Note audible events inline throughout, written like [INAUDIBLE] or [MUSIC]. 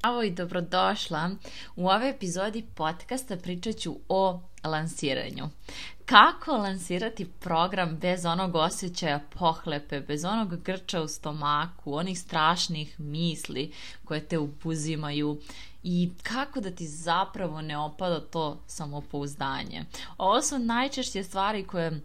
Zdravo i dobrodošla. U ovoj epizodi podcasta pričat ću o lansiranju. Kako lansirati program bez onog osjećaja pohlepe, bez onog grča u stomaku, onih strašnih misli koje te upuzimaju i kako da ti zapravo ne opada to samopouzdanje. Ovo su najčešće stvari koje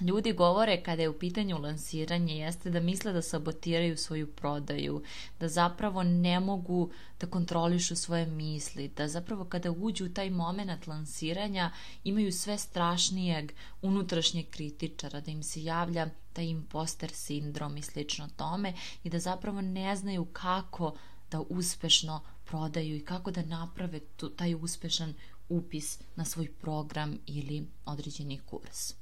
ljudi govore kada je u pitanju lansiranje jeste da misle da sabotiraju svoju prodaju, da zapravo ne mogu da kontrolišu svoje misli, da zapravo kada uđu u taj moment lansiranja imaju sve strašnijeg unutrašnjeg kritičara, da im se javlja taj imposter sindrom i slično tome i da zapravo ne znaju kako da uspešno prodaju i kako da naprave tu, taj uspešan upis na svoj program ili određeni kurs.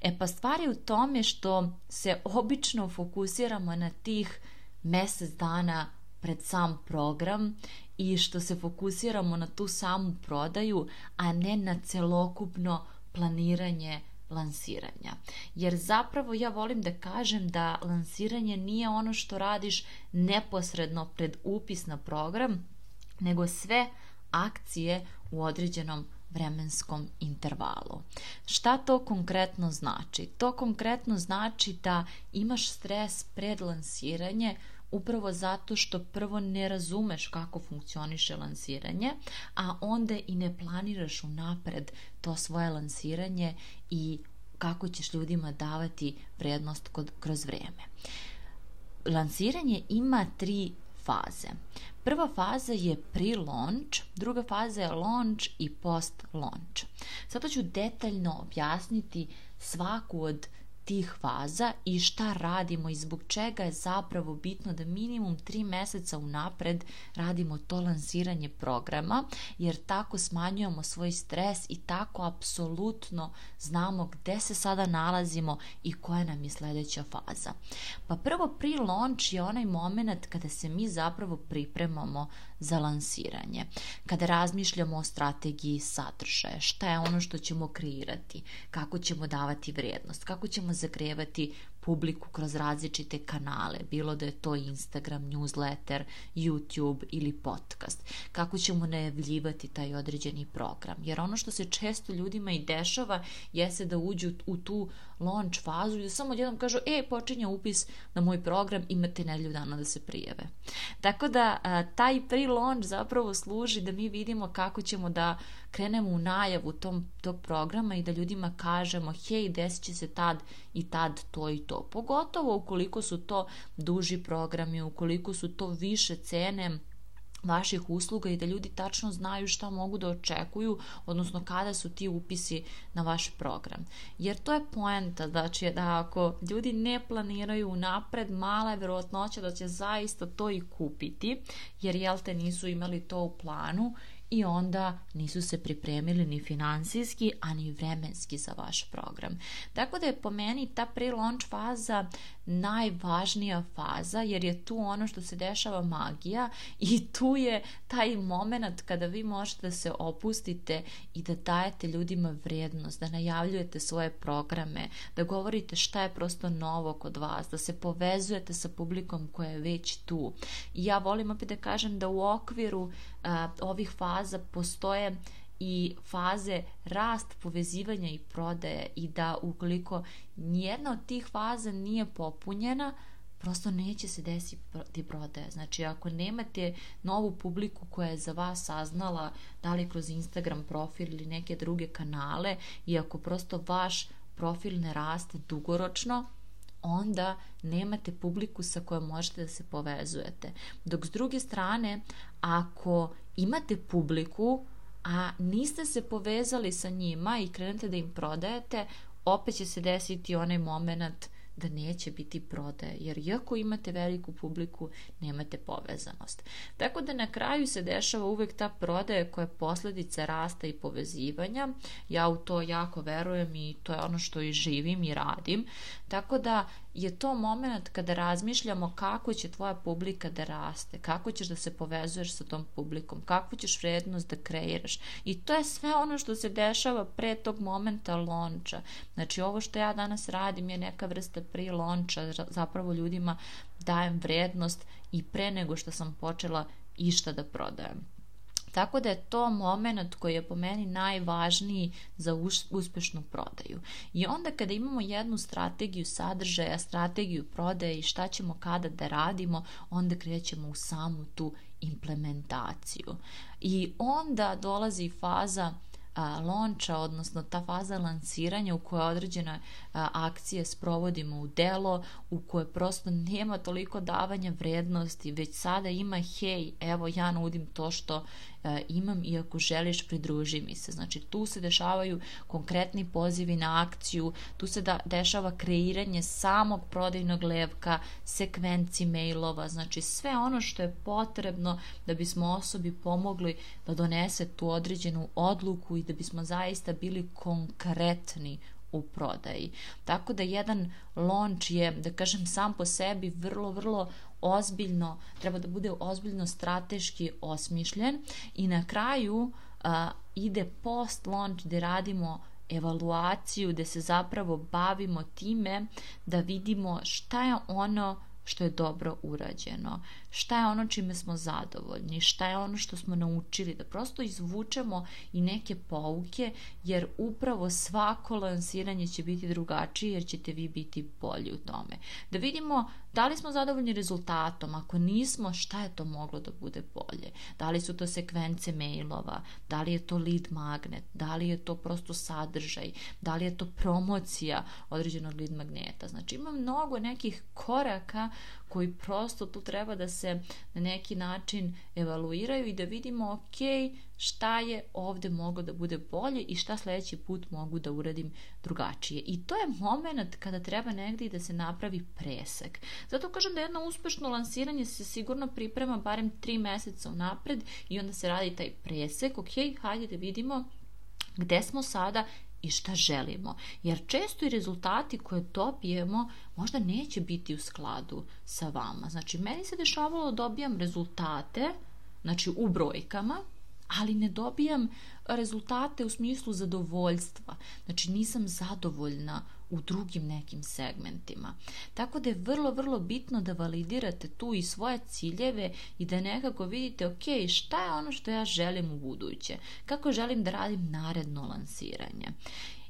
E pa stvar je u tome što se obično fokusiramo na tih mjesec dana pred sam program i što se fokusiramo na tu samu prodaju, a ne na celokupno planiranje lansiranja. Jer zapravo ja volim da kažem da lansiranje nije ono što radiš neposredno pred upis na program, nego sve akcije u određenom vremenskom intervalu. Šta to konkretno znači? To konkretno znači da imaš stres pred lansiranje upravo zato što prvo ne razumeš kako funkcioniše lansiranje, a onda i ne planiraš unapred to svoje lansiranje i kako ćeš ljudima davati vrednost kroz vrijeme. Lansiranje ima tri faze. Prva faza je pre-launch, druga faza je launch i post-launch. Sada ću detaljno objasniti svaku od tih faza i šta radimo i zbog čega je zapravo bitno da minimum 3 meseca unapred radimo to lansiranje programa jer tako smanjujemo svoj stres i tako apsolutno znamo gde se sada nalazimo i koja nam je sledeća faza. Pa prvo pri launch je onaj moment kada se mi zapravo pripremamo za lansiranje. Kada razmišljamo o strategiji sadržaja, šta je ono što ćemo kreirati, kako ćemo davati vrijednost, kako ćemo zagrijevati publiku kroz različite kanale, bilo da je to Instagram, newsletter, YouTube ili podcast. Kako ćemo najavljivati taj određeni program? Jer ono što se često ljudima i dešava se da uđu u tu launch fazu i da samo jednom kažu, e, počinje upis na moj program, imate nedlju dana da se prijeve. Tako da taj pre-launch zapravo služi da mi vidimo kako ćemo da krenemo u najavu tom, tog programa i da ljudima kažemo hej, desit će se tad i tad to i to. Pogotovo ukoliko su to duži programi, ukoliko su to više cene, vaših usluga i da ljudi tačno znaju šta mogu da očekuju, odnosno kada su ti upisi na vaš program. Jer to je poenta, znači da ako ljudi ne planiraju napred, mala je verovatnoća da će zaista to i kupiti, jer jel te nisu imali to u planu i onda nisu se pripremili ni financijski, a ni vremenski za vaš program. Tako da je po meni ta pre-launch faza najvažnija faza jer je tu ono što se dešava magija i tu je taj moment kada vi možete da se opustite i da dajete ljudima vrijednost, da najavljujete svoje programe, da govorite šta je prosto novo kod vas, da se povezujete sa publikom koja je već tu. ja volim opet da kažem da u okviru ovih faza postoje i faze rast povezivanja i prodaje i da ukoliko nijedna od tih faza nije popunjena, prosto neće se desiti prodaja. Znači, ako nemate novu publiku koja je za vas saznala, da li kroz Instagram profil ili neke druge kanale, i ako prosto vaš profil ne raste dugoročno, onda nemate publiku sa kojom možete da se povezujete. Dok s druge strane, ako imate publiku a niste se povezali sa njima i krenete da im prodajete, opet će se desiti onaj moment da neće biti prodaje, jer iako imate veliku publiku, nemate povezanost. Tako da na kraju se dešava uvek ta prodaja koja je posledica rasta i povezivanja. Ja u to jako verujem i to je ono što i živim i radim. Tako da je to moment kada razmišljamo kako će tvoja publika da raste, kako ćeš da se povezuješ sa tom publikom, kakvu ćeš vrednost da kreiraš. I to je sve ono što se dešava pre tog momenta lonča. Znači ovo što ja danas radim je neka vrsta pri lonča, zapravo ljudima dajem vrednost i pre nego što sam počela išta da prodajem. Tako da je to moment koji je po meni najvažniji za uspešnu prodaju. I onda kada imamo jednu strategiju sadržaja, strategiju prodaje i šta ćemo kada da radimo, onda krećemo u samu tu implementaciju. I onda dolazi faza lonča, odnosno ta faza lanciranja u kojoj određene akcije sprovodimo u delo, u kojoj prosto nema toliko davanja vrednosti, već sada ima hej, evo ja nudim to što E, imam i ako želiš pridruži mi se. Znači tu se dešavaju konkretni pozivi na akciju, tu se dešava kreiranje samog prodajnog levka, sekvenci mailova, znači sve ono što je potrebno da bismo osobi pomogli da donese tu određenu odluku i da bismo zaista bili konkretni u prodaji. Tako da jedan launch je, da kažem, sam po sebi vrlo, vrlo ozbiljno, treba da bude ozbiljno strateški osmišljen i na kraju ide post launch gde radimo evaluaciju, da se zapravo bavimo time da vidimo šta je ono što je dobro urađeno, šta je ono čime smo zadovoljni, šta je ono što smo naučili, da prosto izvučemo i neke pouke, jer upravo svako lansiranje će biti drugačije, jer ćete vi biti bolji u tome. Da vidimo da li smo zadovoljni rezultatom? Ako nismo, šta je to moglo da bude bolje? Da li su to sekvence mailova? Da li je to lead magnet? Da li je to prosto sadržaj? Da li je to promocija određenog lead magneta? Znači ima mnogo nekih koraka koji prosto tu treba da se na neki način evaluiraju i da vidimo ok, šta je ovdje moglo da bude bolje i šta sljedeći put mogu da uradim drugačije. I to je moment kada treba negdje da se napravi presek. Zato kažem da jedno uspešno lansiranje se sigurno priprema barem tri mjeseca unapred i onda se radi taj presek. Ok, hajde da vidimo gde smo sada i šta želimo. Jer često i rezultati koje dobijemo možda neće biti u skladu sa vama. Znači, meni se dešavalo dobijam rezultate, znači u brojkama, ali ne dobijam rezultate u smislu zadovoljstva. Znači nisam zadovoljna u drugim nekim segmentima. Tako da je vrlo, vrlo bitno da validirate tu i svoje ciljeve i da nekako vidite ok, šta je ono što ja želim u buduće, kako želim da radim naredno lansiranje.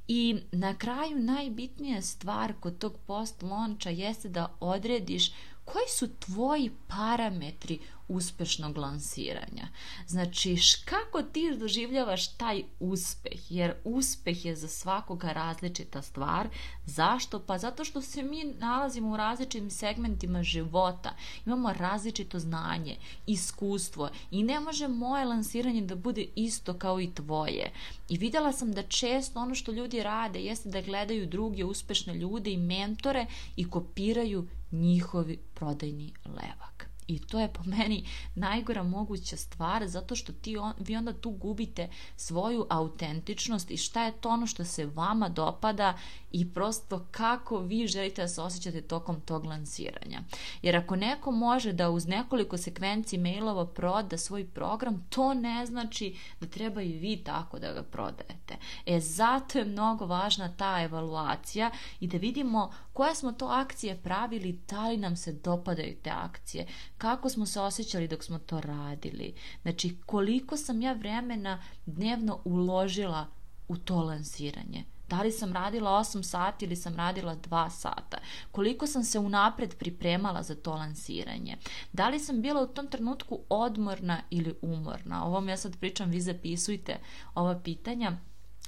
I na kraju najbitnija stvar kod tog post launcha jeste da odrediš koji su tvoji parametri uspešnog lansiranja? Znači, kako ti doživljavaš taj uspeh? Jer uspeh je za svakoga različita stvar. Zašto? Pa zato što se mi nalazimo u različitim segmentima života. Imamo različito znanje, iskustvo i ne može moje lansiranje da bude isto kao i tvoje. I vidjela sam da često ono što ljudi rade jeste da gledaju druge uspešne ljude i mentore i kopiraju njihovi prodajni levak. I to je po meni najgora moguća stvar zato što ti vi onda tu gubite svoju autentičnost i šta je to ono što se vama dopada i prosto kako vi želite da se osjećate tokom tog lansiranja. Jer ako neko može da uz nekoliko sekvenci mailova proda svoj program, to ne znači da treba i vi tako da ga prodajete. E zato je mnogo važna ta evaluacija i da vidimo koje smo to akcije pravili, da li nam se dopadaju te akcije, kako smo se osjećali dok smo to radili. Znači, koliko sam ja vremena dnevno uložila u to lansiranje. Da li sam radila 8 sati ili sam radila 2 sata? Koliko sam se unapred pripremala za to lansiranje? Da li sam bila u tom trenutku odmorna ili umorna? Ovom ja sad pričam, vi zapisujte ova pitanja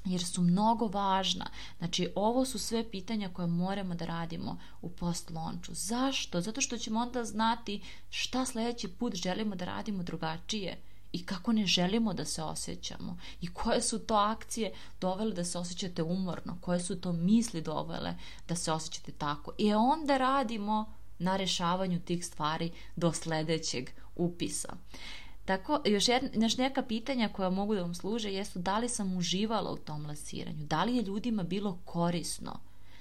jer su mnogo važna. Znači, ovo su sve pitanja koje moramo da radimo u post launchu. Zašto? Zato što ćemo onda znati šta sljedeći put želimo da radimo drugačije i kako ne želimo da se osjećamo i koje su to akcije dovele da se osjećate umorno, koje su to misli dovele da se osjećate tako. I e onda radimo na rešavanju tih stvari do sljedećeg upisa. Tako, još, jedna, neka pitanja koja mogu da vam služe jesu da li sam uživala u tom lasiranju, da li je ljudima bilo korisno,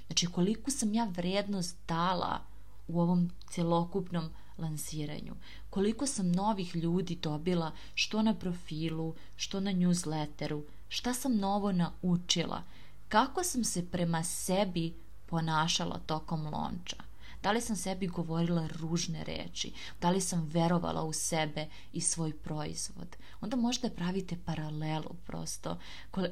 znači koliko sam ja vrednost dala u ovom celokupnom lansiranju, koliko sam novih ljudi dobila, što na profilu, što na newsletteru, šta sam novo naučila, kako sam se prema sebi ponašala tokom lonča. Da li sam sebi govorila ružne reči? Da li sam verovala u sebe i svoj proizvod? Onda možda pravite paralelu prosto.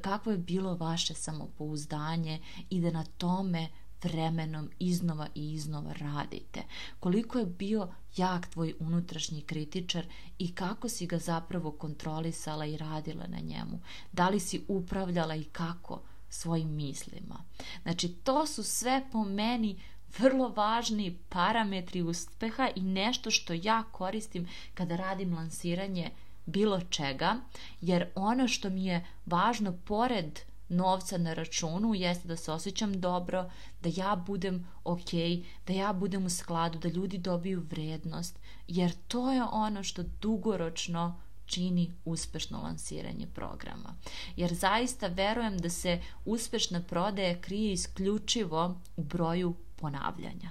Kako je bilo vaše samopouzdanje i da na tome vremenom iznova i iznova radite. Koliko je bio jak tvoj unutrašnji kritičar i kako si ga zapravo kontrolisala i radila na njemu. Da li si upravljala i kako svojim mislima. Znači to su sve po meni vrlo važni parametri uspeha i nešto što ja koristim kada radim lansiranje bilo čega, jer ono što mi je važno pored novca na računu jeste da se osjećam dobro, da ja budem ok, da ja budem u skladu, da ljudi dobiju vrednost, jer to je ono što dugoročno čini uspešno lansiranje programa. Jer zaista verujem da se uspešna prodaja krije isključivo u broju ponavljanja.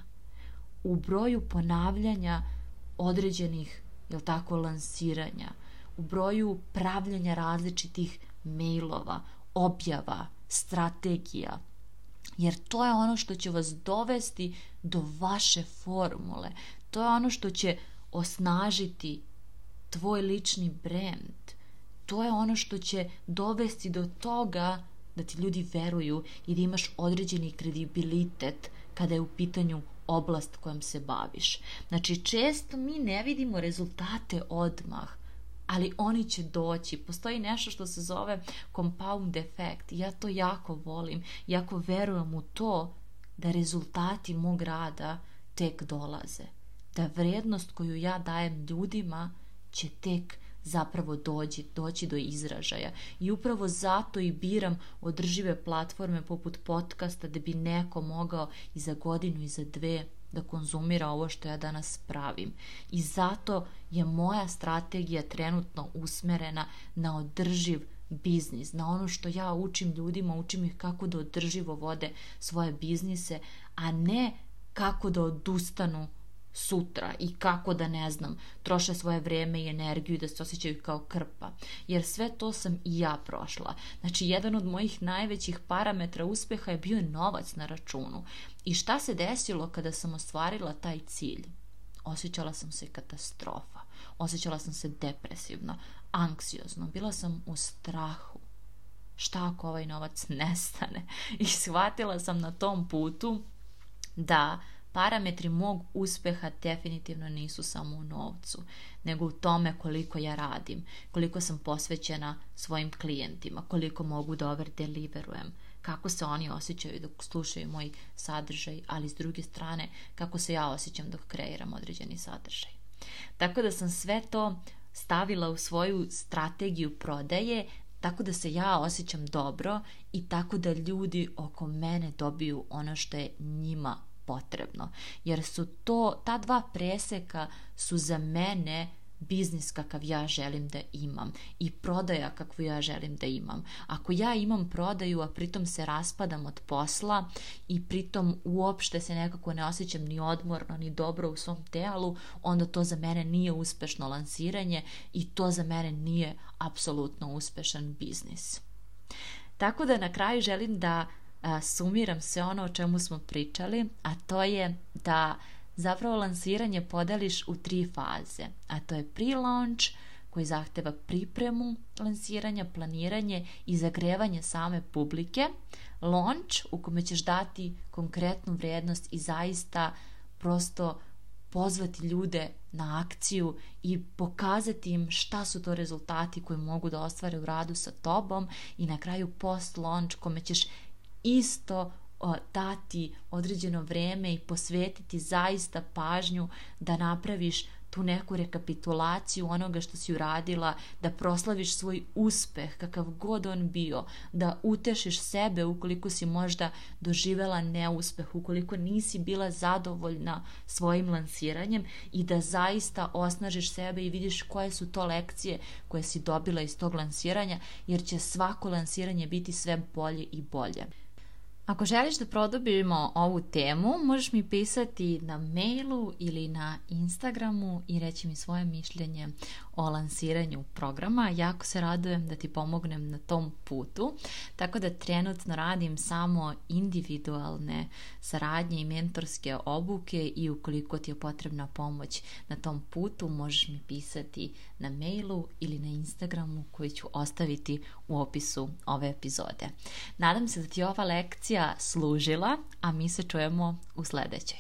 U broju ponavljanja određenih, jel tako, lansiranja, u broju pravljanja različitih mailova, objava, strategija, jer to je ono što će vas dovesti do vaše formule. To je ono što će osnažiti tvoj lični brand. To je ono što će dovesti do toga da ti ljudi veruju i da imaš određeni kredibilitet kada je u pitanju oblast kojom se baviš. Znači, često mi ne vidimo rezultate odmah, ali oni će doći. Postoji nešto što se zove compound effect. Ja to jako volim, jako verujem u to da rezultati mog rada tek dolaze. Da vrednost koju ja dajem ljudima će tek zapravo dođi, doći do izražaja. I upravo zato i biram održive platforme poput podcasta da bi neko mogao i za godinu i za dve da konzumira ovo što ja danas pravim. I zato je moja strategija trenutno usmerena na održiv biznis, na ono što ja učim ljudima, učim ih kako da održivo vode svoje biznise, a ne kako da odustanu sutra i kako da ne znam, troše svoje vrijeme i energiju da se osjećaju kao krpa. Jer sve to sam i ja prošla. Znači, jedan od mojih najvećih parametra uspjeha je bio novac na računu. I šta se desilo kada sam ostvarila taj cilj? Osjećala sam se katastrofa. Osjećala sam se depresivno, anksiozno. Bila sam u strahu. Šta ako ovaj novac [LAUGHS] nestane? I shvatila sam na tom putu da Parametri mog uspjeha definitivno nisu samo u novcu, nego u tome koliko ja radim, koliko sam posvećena svojim klijentima, koliko mogu dobro deliverujem, kako se oni osjećaju dok slušaju moj sadržaj, ali s druge strane kako se ja osjećam dok kreiram određeni sadržaj. Tako da sam sve to stavila u svoju strategiju prodaje tako da se ja osjećam dobro i tako da ljudi oko mene dobiju ono što je njima potrebno. Jer su to, ta dva preseka su za mene biznis kakav ja želim da imam i prodaja kakvu ja želim da imam. Ako ja imam prodaju, a pritom se raspadam od posla i pritom uopšte se nekako ne osjećam ni odmorno, ni dobro u svom telu, onda to za mene nije uspešno lansiranje i to za mene nije apsolutno uspešan biznis. Tako da na kraju želim da sumiram se ono o čemu smo pričali, a to je da zapravo lansiranje podeliš u tri faze, a to je pre-launch koji zahteva pripremu lansiranja, planiranje i zagrevanje same publike, launch u kome ćeš dati konkretnu vrijednost i zaista prosto pozvati ljude na akciju i pokazati im šta su to rezultati koji mogu da ostvare u radu sa tobom i na kraju post launch kome ćeš isto dati određeno vreme i posvetiti zaista pažnju da napraviš tu neku rekapitulaciju onoga što si uradila, da proslaviš svoj uspeh, kakav god on bio, da utešiš sebe ukoliko si možda doživela neuspeh, ukoliko nisi bila zadovoljna svojim lansiranjem i da zaista osnažiš sebe i vidiš koje su to lekcije koje si dobila iz tog lansiranja, jer će svako lansiranje biti sve bolje i bolje. Ako želiš da produbimo ovu temu, možeš mi pisati na mailu ili na Instagramu i reći mi svoje mišljenje o lansiranju programa. Jako se radujem da ti pomognem na tom putu, tako da trenutno radim samo individualne saradnje i mentorske obuke i ukoliko ti je potrebna pomoć na tom putu, možeš mi pisati na mailu ili na Instagramu koji ću ostaviti u opisu ove epizode. Nadam se da ti ova lekcija emisija služila, a mi se čujemo u sljedećoj.